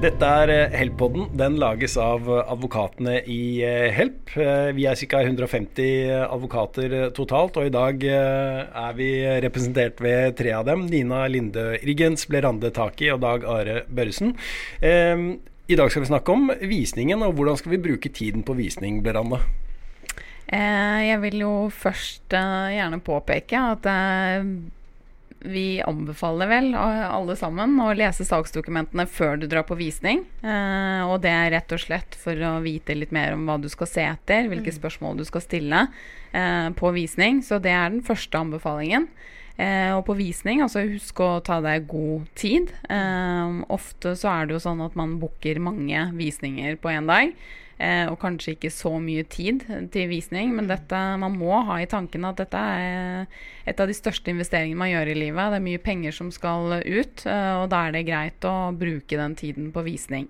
Dette er eh, Help-podden. Den lages av advokatene i eh, Help. Eh, vi er ca. 150 advokater totalt, og i dag er vi representert ved tre av dem. Nina Linde Riggens, Blerande Taki og Dag Are Børresen. I dag skal vi snakke om visningen, og hvordan skal vi bruke tiden på visning, Blerande? Jeg vil jo først gjerne påpeke at vi anbefaler vel alle sammen å lese saksdokumentene før du drar på visning. Eh, og det er rett og slett for å vite litt mer om hva du skal se etter, hvilke mm. spørsmål du skal stille eh, på visning. Så det er den første anbefalingen. Eh, og på visning, altså husk å ta deg god tid. Eh, ofte så er det jo sånn at man booker mange visninger på én dag. Eh, og kanskje ikke så mye tid til visning, men dette, man må ha i tankene at dette er et av de største investeringene man gjør i livet. Det er mye penger som skal ut, eh, og da er det greit å bruke den tiden på visning.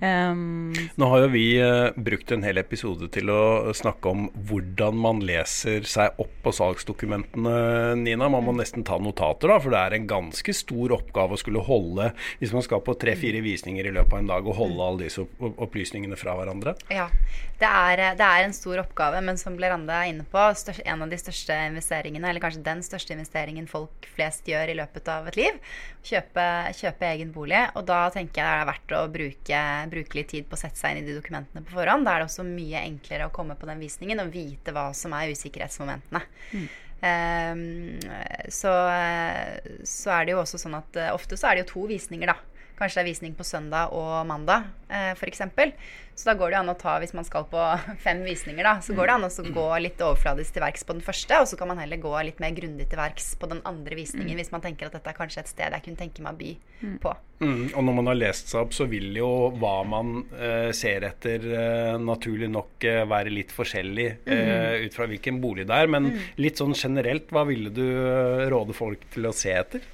Um, Nå har jo vi uh, brukt en hel episode til å snakke om hvordan man leser seg opp på salgsdokumentene, Nina. Man må mm. nesten ta notater, da, for det er en ganske stor oppgave å skulle holde Hvis man skal på tre-fire visninger i løpet av en dag og holde mm. alle disse opplysningene fra hverandre. Ja, det er, det er en stor oppgave, men som Blerande er inne på, størst, en av de største investeringene, eller kanskje den største investeringen folk flest gjør i løpet av et liv. Kjøpe, kjøpe egen bolig. Og da tenker jeg det er verdt å bruke bruke litt tid på å sette seg inn i de dokumentene på forhånd. Da er det også mye enklere å komme på den visningen og vite hva som er usikkerhetsmomentene. Mm. Um, så, så, er det jo også sånn at uh, ofte så er det jo to visninger, da. Kanskje det er visning på søndag og mandag, eh, f.eks. Så da går det an å ta, hvis man skal på fem visninger, da, så går det an å gå litt overfladisk til verks på den første, og så kan man heller gå litt mer grundig til verks på den andre visningen, mm. hvis man tenker at dette er kanskje et sted jeg kunne tenke meg å by mm. på. Mm. Og når man har lest seg opp, så vil jo hva man eh, ser etter, eh, naturlig nok eh, være litt forskjellig eh, ut fra hvilken bolig det er. Men litt sånn generelt, hva ville du eh, råde folk til å se etter?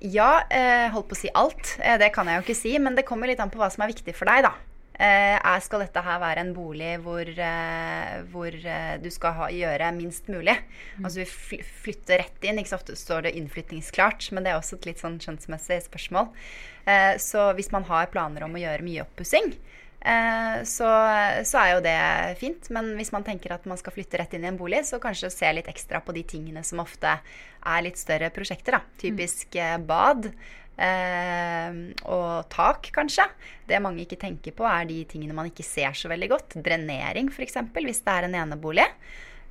Ja, eh, holdt på å si alt. Eh, det kan jeg jo ikke si. Men det kommer litt an på hva som er viktig for deg, da. Eh, skal dette her være en bolig hvor, hvor du skal ha, gjøre minst mulig? Mm. Altså vi flytter rett inn. Ikke så ofte står det innflyttingsklart, men det er også et litt sånn skjønnsmessig spørsmål. Eh, så hvis man har planer om å gjøre mye oppussing, så, så, er jo det fint. Men hvis man tenker at man skal flytte rett inn i en bolig, så kanskje se litt ekstra på de tingene som ofte er litt større prosjekter. Da. Typisk eh, bad. Eh, og tak, kanskje. Det mange ikke tenker på, er de tingene man ikke ser så veldig godt. Drenering, f.eks., hvis det er en enebolig.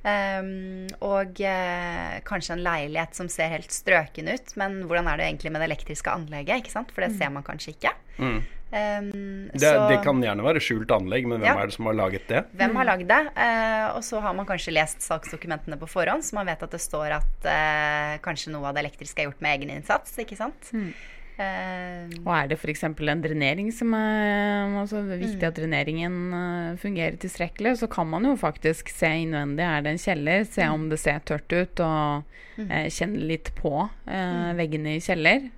Um, og uh, kanskje en leilighet som ser helt strøken ut. Men hvordan er det egentlig med det elektriske anlegget? ikke sant? For det mm. ser man kanskje ikke. Mm. Um, det, så, det, kan gjerne være skjult anlegg, men hvem ja. er det som har laget det? Hvem har lagd det? Uh, og så har man kanskje lest saksdokumentene på forhånd, så man vet at det står at uh, kanskje noe av det elektriske er gjort med egeninnsats. ikke sant? Mm. Uh, og er det f.eks. en drenering som er altså det er viktig mm. at dreneringen uh, fungerer tilstrekkelig, så kan man jo faktisk se innvendig. Er det en kjeller? Se om det ser tørt ut, og mm. uh, kjenne litt på eh, veggene i kjeller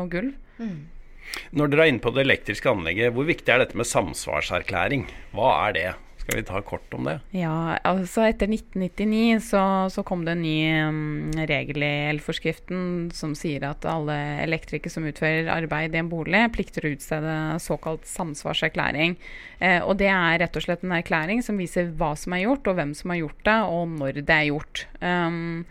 og gulv. Mm. Når dere er inne på det elektriske anlegget, hvor viktig er dette med samsvarserklæring? Hva er det? Skal vi ta kort om det? Ja, altså Etter 1999 så, så kom det en ny um, regel i elforskriften som sier at alle elektrikere som utfører arbeid i en bolig, plikter å utstede såkalt samsvarserklæring. Eh, og Det er rett og slett en erklæring som viser hva som er gjort, og hvem som har gjort det, og når det er gjort. Um,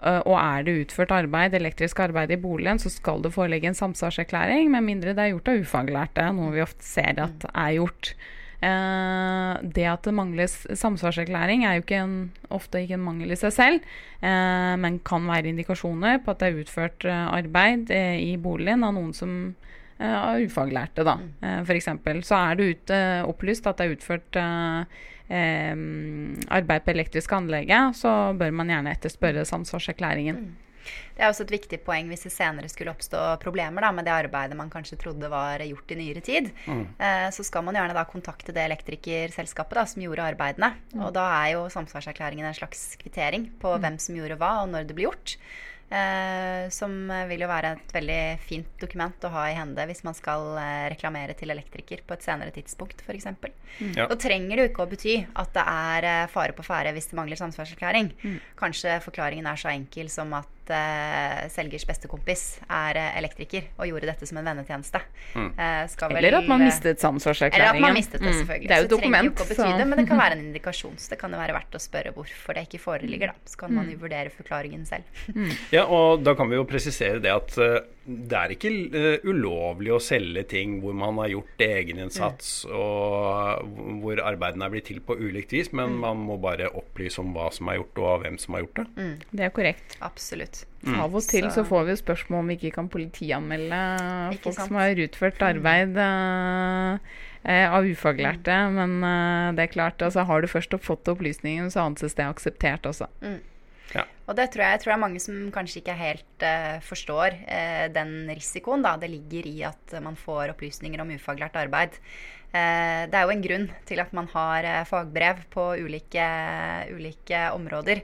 og er det utført arbeid, elektrisk arbeid i boligen, så skal det foreligge en samsvarserklæring, med mindre det er gjort av ufaglærte, noe vi ofte ser at er gjort. Eh, det at det mangler samsvarserklæring, er jo ikke en, ofte ikke en mangel i seg selv, eh, men kan være indikasjoner på at det er utført eh, arbeid eh, i boligen av noen som av er ufaglærte, da, mm. eh, f.eks. Så er det ut, opplyst at det er utført arbeid på elektrisk anlegget, så bør man gjerne etterspørre samsvarserklæringen. Det er også et viktig poeng hvis det senere skulle oppstå problemer da, med det arbeidet man kanskje trodde var gjort i nyere tid. Mm. Eh, så skal man gjerne da kontakte det elektrikerselskapet da, som gjorde arbeidene. Mm. Og da er jo samsvarserklæringen en slags kvittering på mm. hvem som gjorde hva, og når det blir gjort. Eh, som vil jo være et veldig fint dokument å ha i hende hvis man skal eh, reklamere til elektriker på et senere tidspunkt, f.eks. Mm. Ja. Da trenger det jo ikke å bety at det er eh, fare på ferde hvis det mangler samsvarserklæring. Mm. Kanskje forklaringen er så enkel som at uh, selgers bestekompis er uh, elektriker og gjorde dette som en vennetjeneste. Mm. Uh, eller at man mistet samsvarserklæringen. Eller at man mistet det, mm. selvfølgelig. Mm. Det er jo et dokument. Det trenger jo ikke å betyde, så. men det kan være en indikasjon. Så det kan jo være verdt å spørre hvorfor det ikke foreligger. Da. Så kan man jo mm. vurdere forklaringen selv. Mm. ja, og da kan vi jo presisere det at det er ikke ulovlig å selge ting hvor man har gjort egeninnsats mm. og hvor arbeidene er blitt til på ulikt vis, men man må bare opplyse om hva som er gjort og hvem som har gjort det. Det er korrekt. Absolutt. Mm. Av og til så. så. får vi jo spørsmål om vi ikke kan politianmelde ikke folk sant? som har utført arbeid uh, av ufaglærte. Mm. Men uh, det er klart, altså, har du først fått opplysningen, så anses det akseptert også. Mm. Ja. Og det tror jeg, jeg tror det er mange som kanskje ikke helt uh, forstår den risikoen da, det ligger i at man får opplysninger om ufaglært arbeid. Uh, det er jo en grunn til at man har fagbrev på ulike, ulike områder.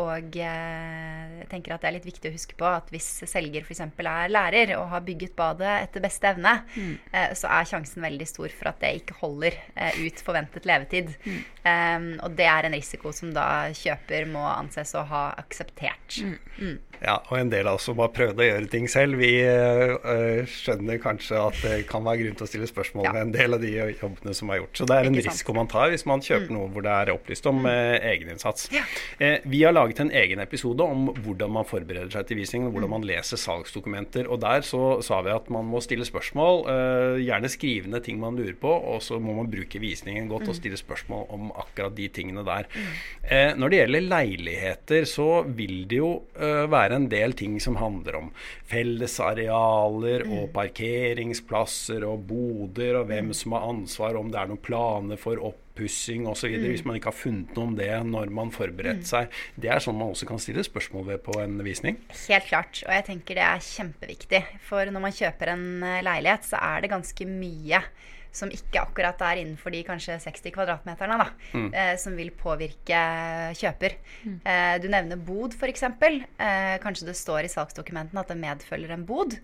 Og jeg tenker at det er litt viktig å huske på at hvis selger f.eks. er lærer og har bygget badet etter beste evne, mm. så er sjansen veldig stor for at det ikke holder ut forventet levetid. Mm. Og det er en risiko som da kjøper må anses å ha akseptert. Mm. mm. Ja, og en del av oss som har prøvd å gjøre ting selv, vi øh, skjønner kanskje at det kan være grunn til å stille spørsmål ja. med en del av de jobbene som er gjort. Så det er en risiko man tar hvis man kjøper mm. noe hvor det er opplyst om mm. eh, egeninnsats. Ja. Eh, vi har laget en egen episode om hvordan man forbereder seg til visningen, hvordan mm. man leser salgsdokumenter. Og der så sa vi at man må stille spørsmål, øh, gjerne skrivende ting man lurer på, og så må man bruke visningen godt og mm. stille spørsmål om akkurat de tingene der. Mm. Eh, når det gjelder leiligheter, så vil det jo øh, være en del ting som handler om fellesarealer og mm. parkeringsplasser og boder, og hvem mm. som har ansvar, om det er noen planer for oppussing osv. Mm. Hvis man ikke har funnet noe om det når man forberedte mm. seg. Det er sånn man også kan stille spørsmål ved på en visning. Helt klart, og jeg tenker det er kjempeviktig. For når man kjøper en eh, leilighet, så er det ganske mye som ikke akkurat er innenfor de kanskje 60 kvadratmeterne, da, mm. eh, som vil påvirke kjøper. Mm. Eh, du nevner bod, f.eks. Eh, kanskje det står i salgsdokumentene at det medfølger en bod.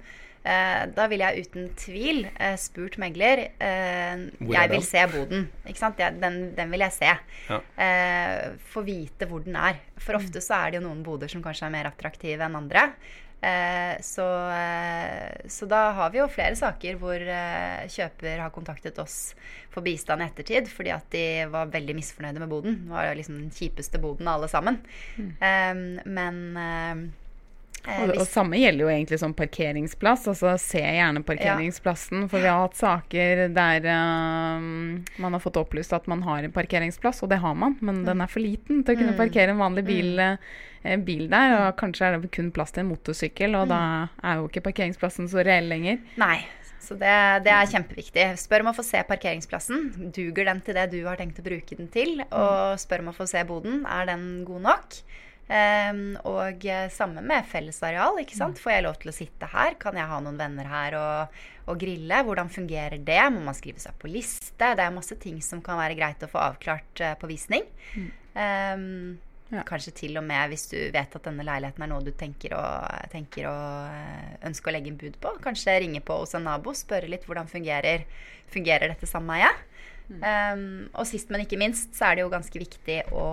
Eh, da ville jeg uten tvil eh, spurt megler eh, Jeg vil se boden. Ikke sant? Jeg, den, den, vil jeg se. Ja. Eh, Få vite hvor den er. For mm. ofte så er det jo noen boder som kanskje er mer attraktive enn andre. Eh, så, eh, så, da har vi jo flere saker hvor eh, kjøper har kontaktet oss for bistand i ettertid fordi at de var veldig misfornøyde med boden. Det var liksom den kjipeste boden av alle sammen. Mm. men og, og, samme gjelder jo egentlig som parkeringsplass. altså Se gjerne parkeringsplassen. Ja. For vi har hatt saker der um, man har fått opplyst at man har en parkeringsplass, og det har man, men mm. den er for liten til å kunne mm. parkere en vanlig bil. Mm Eh, bil der, og kanskje er det kun plass til en motorsykkel, og mm. da er jo ikke parkeringsplassen så reell lenger. Nei, så det, det, er kjempeviktig. Spør om å få se parkeringsplassen. Duger den til det du har tenkt å bruke den til? Og spør om å få se boden. Er den god nok? Um, og eh, samme med fellesareal. ikke sant? Får jeg lov til å sitte her? Kan jeg ha noen venner her og, og grille? Hvordan fungerer det? Må man skrive seg på liste? Det er masse ting som kan være greit å få avklart uh, på visning. Mm. Um, ja. Kanskje til og med hvis du vet at denne leiligheten er noe du tenker å, tenker å eh, ønske å legge en bud på. Kanskje ringe på hos en nabo, spørre litt hvordan fungerer, fungerer dette sameiet. Mm. Um, og sist, men ikke minst, så er det jo ganske viktig å,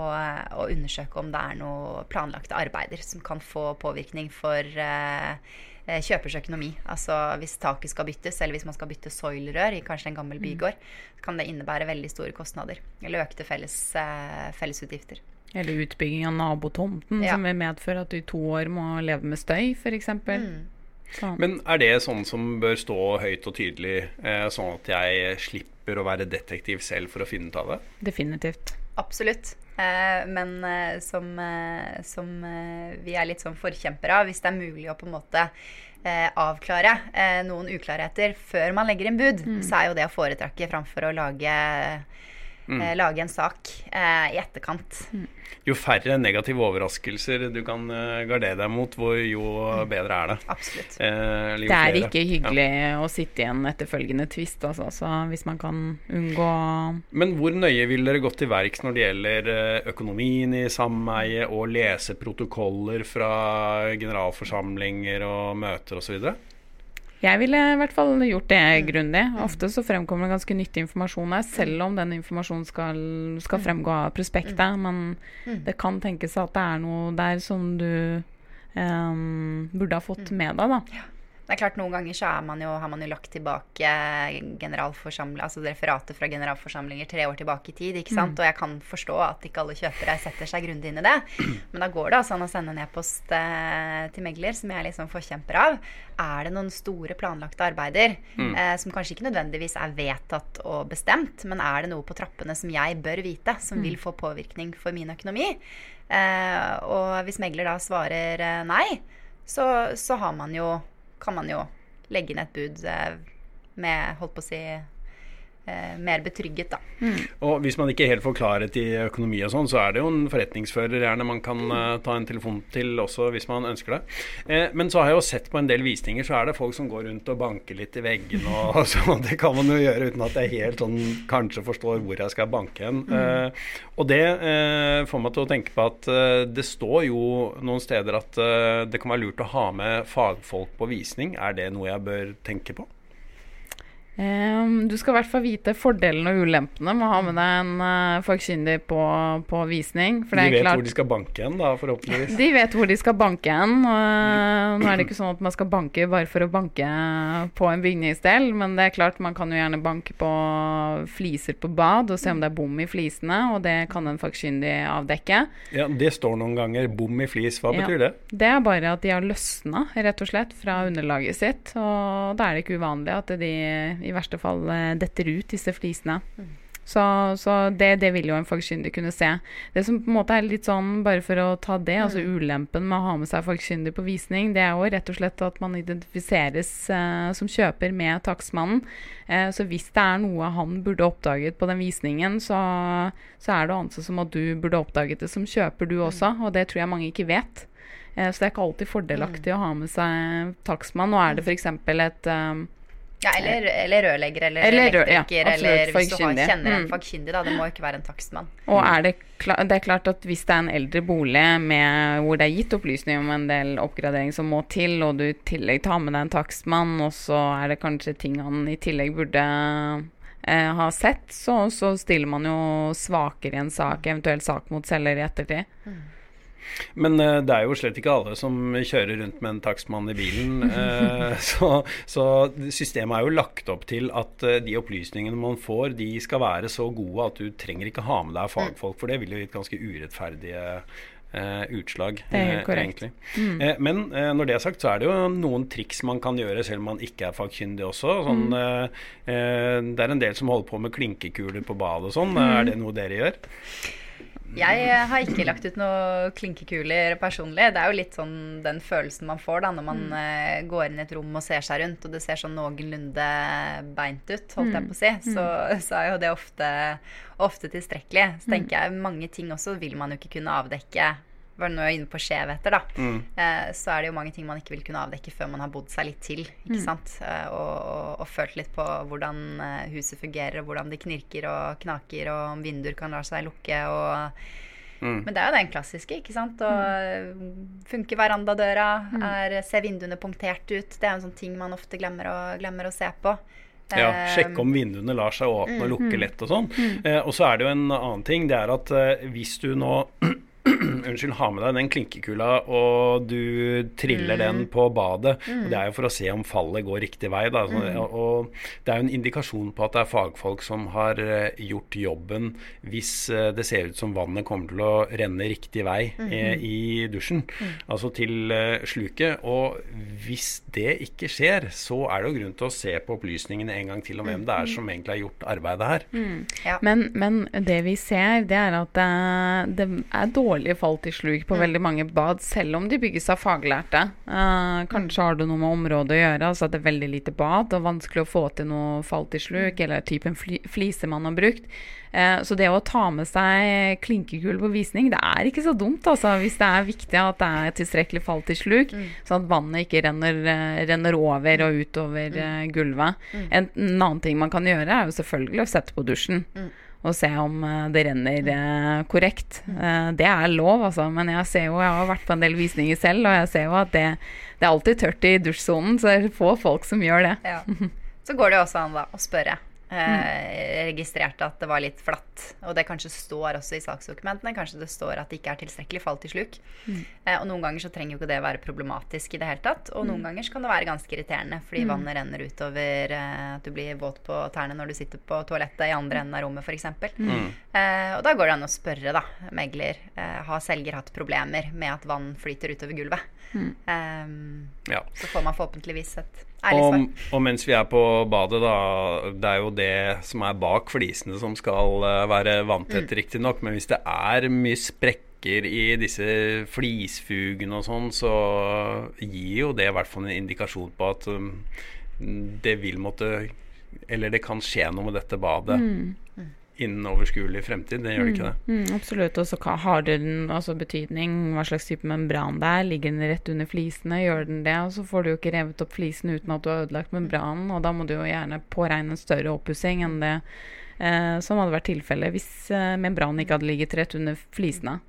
å undersøke om det er noe planlagte arbeider som kan få påvirkning for uh, kjøpers økonomi. Altså hvis taket skal byttes, eller hvis man skal bytte soilrør i kanskje en gammel mm. bygård, så kan det innebære veldig store kostnader. Eller økte felles, uh, fellesutgifter. Eller utbygging av nabotomten, ja. som vil medføre at du i to år må leve med støy, f.eks. Mm. Men er det sånn som bør stå høyt og tydelig, eh, sånn at jeg slipper å være detektiv selv for å finne ut av det? Definitivt. Absolutt. Eh, men eh, som, eh, som eh, vi er litt sånn forkjempere av, hvis det er mulig å på en måte eh, avklare noen uklarheter før man legger inn bud, mm. så er jo det å foretrekke framfor å lage Mm. Eh, lage en sak eh, i etterkant. Mm. Jo færre negative overraskelser du kan uh, gardere deg mot, hvor, jo mm. bedre er det. Absolutt. Eh, det er flere. ikke hyggelig ja. å sitte i en etterfølgende tvist, altså, så hvis man kan unngå Men hvor nøye vil dere gått til verks når det gjelder økonomien i sameiet, og lese protokoller fra generalforsamlinger og møter osv.? Jeg ville i hvert fall gjort det mm. grundig. Ofte så fremkommer det ganske nyttig informasjon her, selv om den informasjonen skal, skal mm. fremgå av prospektet. Mm. Men det kan tenkes at det er noe der som du um, burde ha fått med deg, da. Det er klart Noen ganger så man jo, har man jo lagt tilbake altså referatet fra generalforsamlinger tre år tilbake i tid. ikke sant? Mm. Og jeg kan forstå at ikke alle kjøpere setter seg grundig inn i det. Men da går det altså an å sende en e-post eh, til megler, som jeg liksom forkjemper av. Er det noen store planlagte arbeider mm. eh, som kanskje ikke nødvendigvis er vedtatt og bestemt, men er det noe på trappene som jeg bør vite, som mm. vil få påvirkning for min økonomi? Eh, og hvis megler da svarer eh, nei, så, så har man jo kan man jo legge inn et bud eh, med, holdt på å si mer betrygget, da. Mm. Og hvis man ikke helt får klarhet i økonomi og sånn, så er det jo en forretningsfører gjerne man kan uh, ta en telefon til også, hvis man ønsker det. Eh, men så har jeg jo sett på en del visninger, så er det folk som går rundt og banker litt i veggene og, og sånn. Det kan man jo gjøre uten at jeg helt sånn kanskje forstår hvor jeg skal banke hen. Mm. Eh, og det eh, får meg til å tenke på at eh, det står jo noen steder at det kan være lurt å ha med fagfolk på visning. Er det noe jeg bør tenke på? Um, du skal i hvert fall vite fordelene og ulempene med å ha med deg en uh, fagkyndig på, på, visning. de vet klart, hvor de skal banke hen, da, forhåpentligvis. De vet hvor de skal banke hen. Uh, nå er det ikke sånn at man skal banke bare for å banke på en bygningsdel, men det er klart man kan jo gjerne banke på fliser på bad og se om det er bom i flisene, og det kan en fagkyndig avdekke. Ja, Det står noen ganger. Bom i flis, hva ja, betyr det? Det er bare at de har løsna, rett og slett, fra underlaget sitt. Og da er det ikke uvanlig at de i verste fall eh, detter ut, disse flisene. Mm. Så, så det, det, vil jo en fagkyndig kunne se. Det som på en måte er litt sånn, bare for å ta det, altså mm. altså ulempen med å ha med seg fagkyndig på visning, det er jo rett og slett at man identifiseres eh, som kjøper med takstmannen. Eh, så hvis det er noe han burde oppdaget på den visningen, så, så er det ansett som at du burde oppdaget det som kjøper, du også. Og det tror jeg mange ikke vet. Eh, så det er ikke alltid fordelaktig mm. å ha med seg takstmann. Nå er det f.eks. et um, ja, eller, eller rørlegger eller, eller elektriker, ja, eller hvis du har, kjenner en fagkyndig. fagkyndig. Det må ikke være en takstmann. Og er det, det, er klart at hvis det er en eldre bolig med, hvor det er gitt opplysninger om en del oppgradering som må til, og du i tillegg tar med deg en takstmann, og så er det kanskje ting han i tillegg burde eh, ha sett, så, så, stiller man jo svakere i en sak, eventuelt sak mot selger i ettertid. Mm. Men uh, det er jo slett ikke alle som kjører rundt med en takstmann i bilen. Uh, så, så, systemet er jo lagt opp til at uh, de opplysningene man får, de skal være så gode at du trenger ikke ha med deg fagfolk, for det vil jo gitt ganske urettferdige utslag. Det er helt korrekt. Mm. men når det er sagt, så er det jo noen triks man kan gjøre selv om man ikke er fagkyndig også. Sånn, mm. det er en del som holder på med klinkekuler på badet og sånn. Mm. Er det noe dere gjør? Jeg har ikke lagt ut noen klinkekuler personlig. Det er jo litt sånn den følelsen man får da når man mm. uh, går inn i et rom og ser seg rundt, og det ser sånn noenlunde beint ut, holdt jeg mm. på å si. Så, mm. så, er jo det ofte, ofte tilstrekkelig. Så mm. tenker jeg mange ting også vil man jo ikke kunne avdekke var nå inne på skjevheter, da, mm. eh, så er det jo mange ting man ikke vil kunne avdekke før man har bodd seg litt til. ikke mm. sant? Eh, og, og, og, følt litt på hvordan eh, huset fungerer, og hvordan det knirker og knaker, og om vinduer kan la seg lukke. og mm. Men det er jo den klassiske. ikke sant? Og mm. Funker verandadøra? Mm. Er, ser vinduene punktert ut? Det er en sånn ting man ofte glemmer å, glemmer å se på. Ja, eh, Sjekke om vinduene lar seg åpne og lukke lett og sånn. Eh, og så er det jo en annen ting. Det er at eh, hvis du nå unnskyld, ha med deg den klinkekula, og du triller mm. den på badet. Mm. og Det er jo for å se om fallet går riktig vei. Da. Så, mm. og det er jo en indikasjon på at det er fagfolk som har uh, gjort jobben hvis uh, det ser ut som vannet kommer til å renne riktig vei uh, i dusjen. Mm. Altså til sluket. Og hvis det ikke skjer, så er det jo grunn til å se på opplysningene en gang til om hvem det er som egentlig har gjort arbeidet her. Ja. Men, men, det vi ser, det er at det, det er dårlige fall til sluk på mm. veldig mange bad, selv om de bygges av faglærte. Uh, kanskje har det noe med området å gjøre, altså at det er veldig lite bad og vanskelig å få til noe fall til sluk, mm. eller typen fli fliser man har brukt. Uh, så det å ta med seg klinkekull på visning, det er ikke så dumt, altså, hvis det er viktig at det er tilstrekkelig fall til sluk, mm. sånn at vannet ikke renner, uh, renner over og utover mm. gulvet. Mm. En, en, annen ting man kan gjøre, er jo selvfølgelig å sette på dusjen. Mm og se om eh, det renner eh, korrekt. Eh, det er lov, altså. Men jeg ser jo, jeg har vært på en del visninger selv, og jeg ser jo at det, det er alltid tørt i dusjsonen, så det er få folk som gjør det. Ja. Så går det også an da, å spørre Eh, registrerte at det var litt flatt. Og det kanskje står også i saksdokumentene. Kanskje det står at det ikke er tilstrekkelig fall til sluk. Eh, og noen ganger så trenger jo ikke det være problematisk i det hele tatt. Og noen ganger så kan det være ganske irriterende fordi vannet renner utover eh, at du blir våt på tærne når du sitter på toalettet i andre enden av rommet f.eks. Mm. Eh, og da går det an å spørre, da, megler. Eh, har selger hatt problemer med at vann flyter utover gulvet? Eh, Ja. så får man forhåpentligvis et ærlig Og, svar. og mens vi er på badet, da Det er jo det som er bak flisene som skal eh, være vanntett, Mm. riktignok. Men hvis det er mye sprekker i disse flisfugene og sånn, så gir jo det i hvert fall en indikasjon på at um, det vil måtte Eller det kan skje noe med dette badet innen overskuelig fremtid. Det gjør det ikke det? Mm, absolutt. Og så har det den altså betydning hva slags type membran det er. Ligger den rett under flisene, gjør den det, og så får du jo ikke revet opp flisene uten at du har ødelagt membranen, og da må du jo gjerne påregne en større oppussing enn det eh, som hadde vært tilfellet hvis eh, membranen ikke hadde ligget rett under flisene.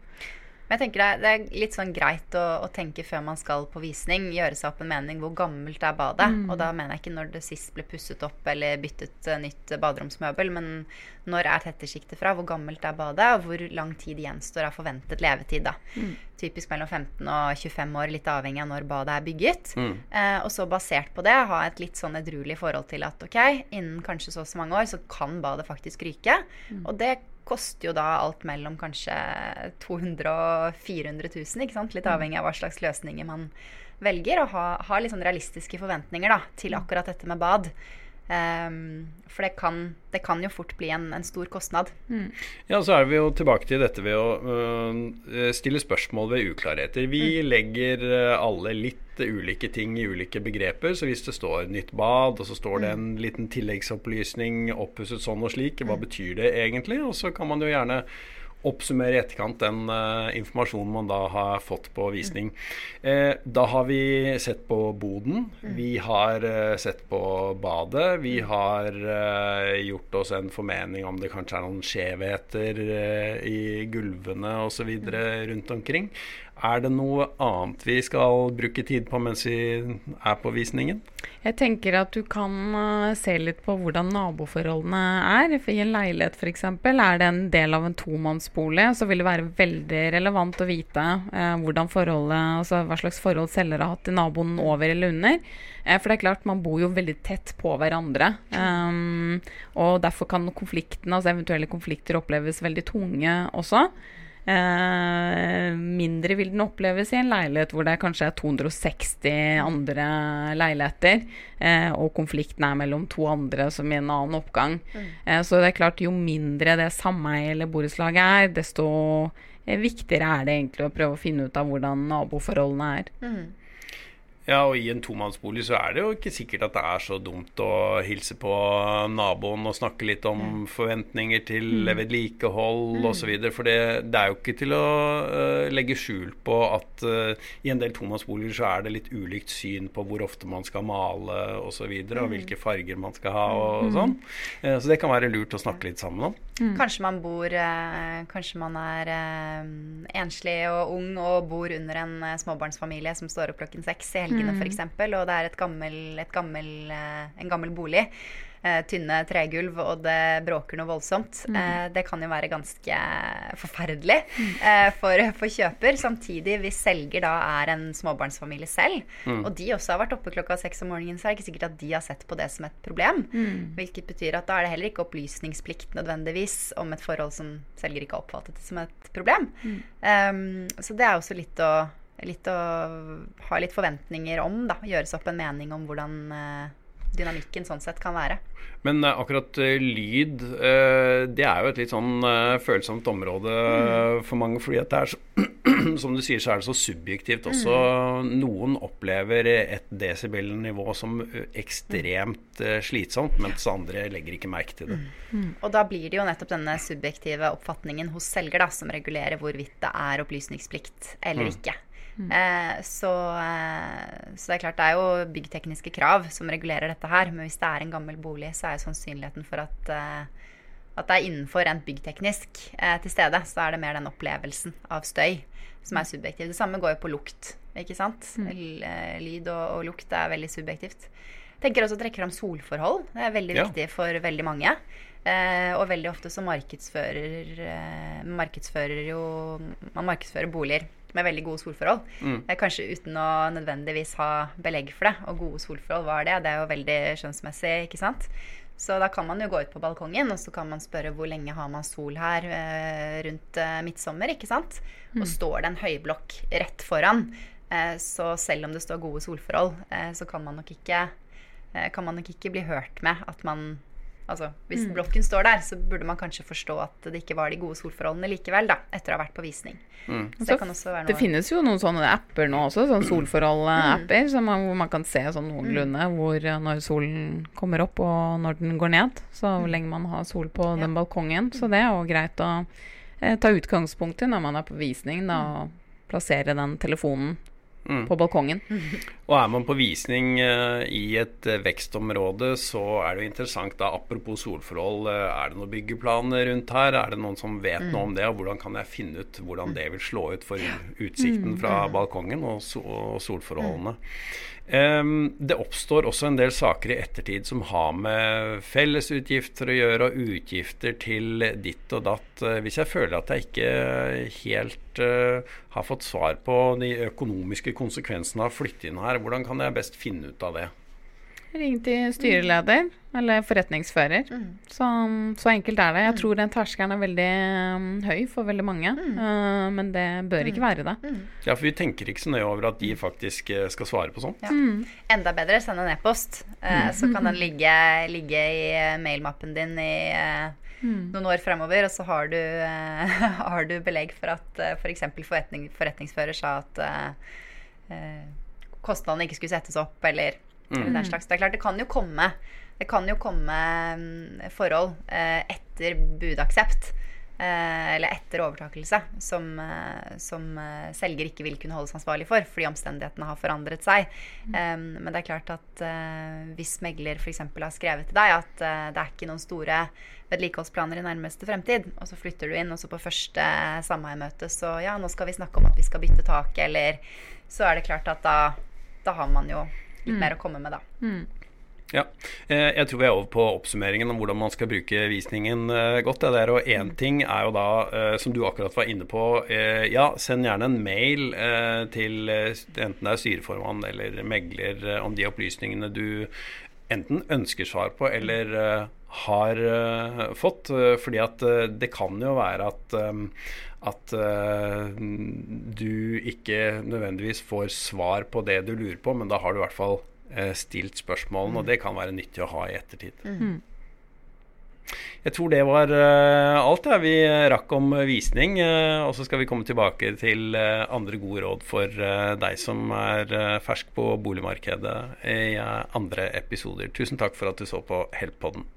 Men jeg tenker det er, litt sånn greit å, å tenke før man skal på visning. Gjøre seg opp en mening hvor gammelt er badet. Og da mener jeg ikke når det sist ble pusset opp eller byttet eh, nytt baderomsmøbel, men når er tettesjiktet fra? Hvor gammelt er badet? Og hvor lang tid gjenstår av forventet levetid? da. Typisk mellom 15 og 25 år, litt avhengig av når badet er bygget. Mm. Eh, og så basert på det ha et litt sånn edruelig forhold til at ok, innen kanskje så og så mange år så kan badet faktisk ryke. Og det koster jo da alt mellom kanskje 200 og 400 000, ikke sant? litt avhengig av hva slags løsninger man velger. Og ha, ha litt sånn realistiske forventninger da, til akkurat dette med bad. Ehm, for det kan, det kan jo fort bli en, en stor kostnad. Ja, så er vi jo tilbake til dette ved å uh, stille spørsmål ved uklarheter. Vi legger øh, alle litt ulike ting i ulike begreper. Så hvis det står 'nytt bad', og så står det en liten tilleggsopplysning 'oppusset sånn og slik', hva betyr det egentlig? Og så kan man jo gjerne oppsummere i etterkant den uh, informasjonen man da har fått på visning. Eh, da har vi sett på boden, vi har uh, sett på badet, vi har uh, gjort oss en formening om det kanskje er noen skjevheter i gulvene osv. rundt omkring. Er det noe annet vi skal bruke tid på mens vi er på visningen? Jeg tenker at du kan eh, se litt på hvordan naboforholdene er. I en leilighet f.eks. er det en del av en tomannsbolig, så vil det være veldig relevant å vite eh, altså hva slags forhold selger har hatt til naboen over eller under. Eh, for det er klart, man bor jo veldig tett på hverandre. Um, og derfor kan konfliktene, altså eventuelle konflikter oppleves veldig tunge også. Eh, mindre vil den oppleves i en leilighet hvor det kanskje er 260 andre leiligheter, eh, og konflikten er mellom to andre som i en annen oppgang. Eh, så det er klart, jo mindre det sameiet eller borettslaget er, desto viktigere er det egentlig å prøve å finne ut av hvordan naboforholdene er. Ja, og i en tomannsbolig så er det jo ikke sikkert at det er så dumt å hilse på naboen og snakke litt om forventninger til vedlikehold mm. osv. For det, det er jo ikke til å uh, legge skjul på at uh, i en del tomannsboliger så er det litt ulikt syn på hvor ofte man skal male osv. Og, så videre, og hvilke farger man skal ha og sånn. Uh, så det kan være lurt å snakke litt sammen om. Kanskje man bor Kanskje man er enslig og ung og bor under en småbarnsfamilie som står opp klokken seks i helgene mm. f.eks., og det er et gammel, et gammel, en gammel bolig. Eh, tynne tregulv, og det bråker noe voldsomt. Mm. Eh, det kan jo være ganske forferdelig eh, for, for, kjøper. Samtidig, hvis selger da er en småbarnsfamilie selv, mm. og de også har vært oppe klokka seks om morgenen, så er det ikke sikkert at de har sett på det som et problem. Mm. Hvilket betyr at da er det heller ikke opplysningsplikt nødvendigvis om et forhold som selger ikke har oppfattet som et problem. Um, så det er også litt å litt å ha litt forventninger om. da, Gjøre seg opp en mening om hvordan uh, dynamikken sånn sett kan være. Men uh, akkurat uh, lyd, det er jo et litt sånn følsomt område mm. for mange. fordi at det er så, som du sier, så er det så subjektivt også. Mm. Noen opplever et desibelnivå som ekstremt slitsomt, mens andre legger ikke merke til det. Mm. Og da blir det jo nettopp denne subjektive oppfatningen hos selger da, som regulerer hvorvidt det er opplysningsplikt eller ikke. Mm. Eh, så, eh, så, det er klart det er jo byggtekniske krav som regulerer dette her. Men hvis det er en gammel bolig, så er jo sannsynligheten for at, eh, at det er innenfor rent byggteknisk eh, til stede. Så er det mer den opplevelsen av støy som er subjektiv. Det samme går jo på lukt. ikke sant? Mm. Lyd og, og, lukt er veldig subjektivt. Tenker også å trekke fram solforhold. Det er veldig Ja. viktig for veldig mange. Eh, og veldig ofte så markedsfører, eh, markedsfører jo Man markedsfører boliger med veldig gode solforhold. Mm. kanskje uten å nødvendigvis ha belegg for det. Og gode solforhold, hva er det? Det er jo veldig skjønnsmessig, ikke sant? Så da kan man jo gå ut på balkongen, og så kan man spørre hvor lenge har man sol her eh, rundt eh, midtsommer, ikke sant? Og står det en høyblokk rett foran, eh, så selv om det står gode solforhold, eh, så kan man nok ikke eh, kan man nok ikke bli hørt med at man Altså, hvis blokken står der, så burde man kanskje forstå at det ikke var de gode solforholdene likevel, da, etter å ha vært på visning. Så det kan også være Det finnes jo noen sånne apper nå også, sånn solforhold-apper, mm. man, hvor man kan se sånn Mm. noenlunde hvor eh, når solen kommer opp og når den går ned. Så Mm. hvor lenge man har sol på den balkongen. Så det er jo greit å eh, ta utgangspunkt i når man er på visning, da, Mm. og plassere den telefonen Mm. på balkongen. Og er man på visning eh, i et eh, vekstområde, så er det jo interessant da, apropos solforhold, eh, er det noen byggeplaner rundt her? Er det noen som vet noe om det, og hvordan kan jeg finne ut hvordan det vil slå ut for utsikten fra balkongen og, solforholdene? Um, det oppstår også en del saker i ettertid som har med fellesutgifter å gjøre, og utgifter til ditt og datt. Hvis jeg føler at jeg ikke helt eh, har fått svar på de økonomiske konsekvensene av å flytte inn her, hvordan kan jeg best finne ut av det? Ring til styreleder eller forretningsfører. Mm. Så, så enkelt er det. Jeg tror den terskelen er veldig um, høy for veldig mange, Mm. Uh, men det bør ikke være det. Ja, for vi tenker ikke så nøye over at de faktisk eh, skal svare på sånt. Ja. Enda bedre, send en e-post. Eh, så kan den ligge, ligge i mailmappen din i eh, noen år fremover, og så har du, eh, har du belegg for at eh, f.eks. Forretning, forretningsfører sa at eh, eh, kostnadene ikke skulle settes opp, eller, eller den slags. Det er klart, det kan jo komme, det kan jo komme mm, forhold eh, etter budaksept. Eh, eller etter overtakelse, som, eh, som eh, selger ikke vil kunne holdes ansvarlig for, fordi omstendighetene har forandret seg. Um, men det er klart at hvis megler f.eks. har skrevet til deg at det er ikke noen store vedlikeholdsplaner i nærmeste fremtid, og så flytter du inn, og så på første sameiemøte så ja, nå skal vi snakke om at vi skal bytte tak, eller så er det klart at da, da har man jo litt mer å komme med, da. Ja. Eh, Jeg tror vi er over på oppsummeringen om hvordan man skal bruke visningen eh, godt. Det der, og én ting er jo da, eh, som du akkurat var inne på, ja, send gjerne en mail til enten det er styreformann eller megler om de opplysningene du enten ønsker svar på eller har fått. fordi at det kan jo være at at du ikke nødvendigvis får svar på det du lurer på, men da har du i hvert fall stilt spørsmålene, og det kan være nyttig å ha i ettertid. Jeg tror det var eh, alt ja. vi rakk om visning. eh, og så skal vi komme tilbake til eh, andre gode råd for eh, deg som er eh, fersk på boligmarkedet i eh, andre episoder. Tusen takk for at du så på Help-podden.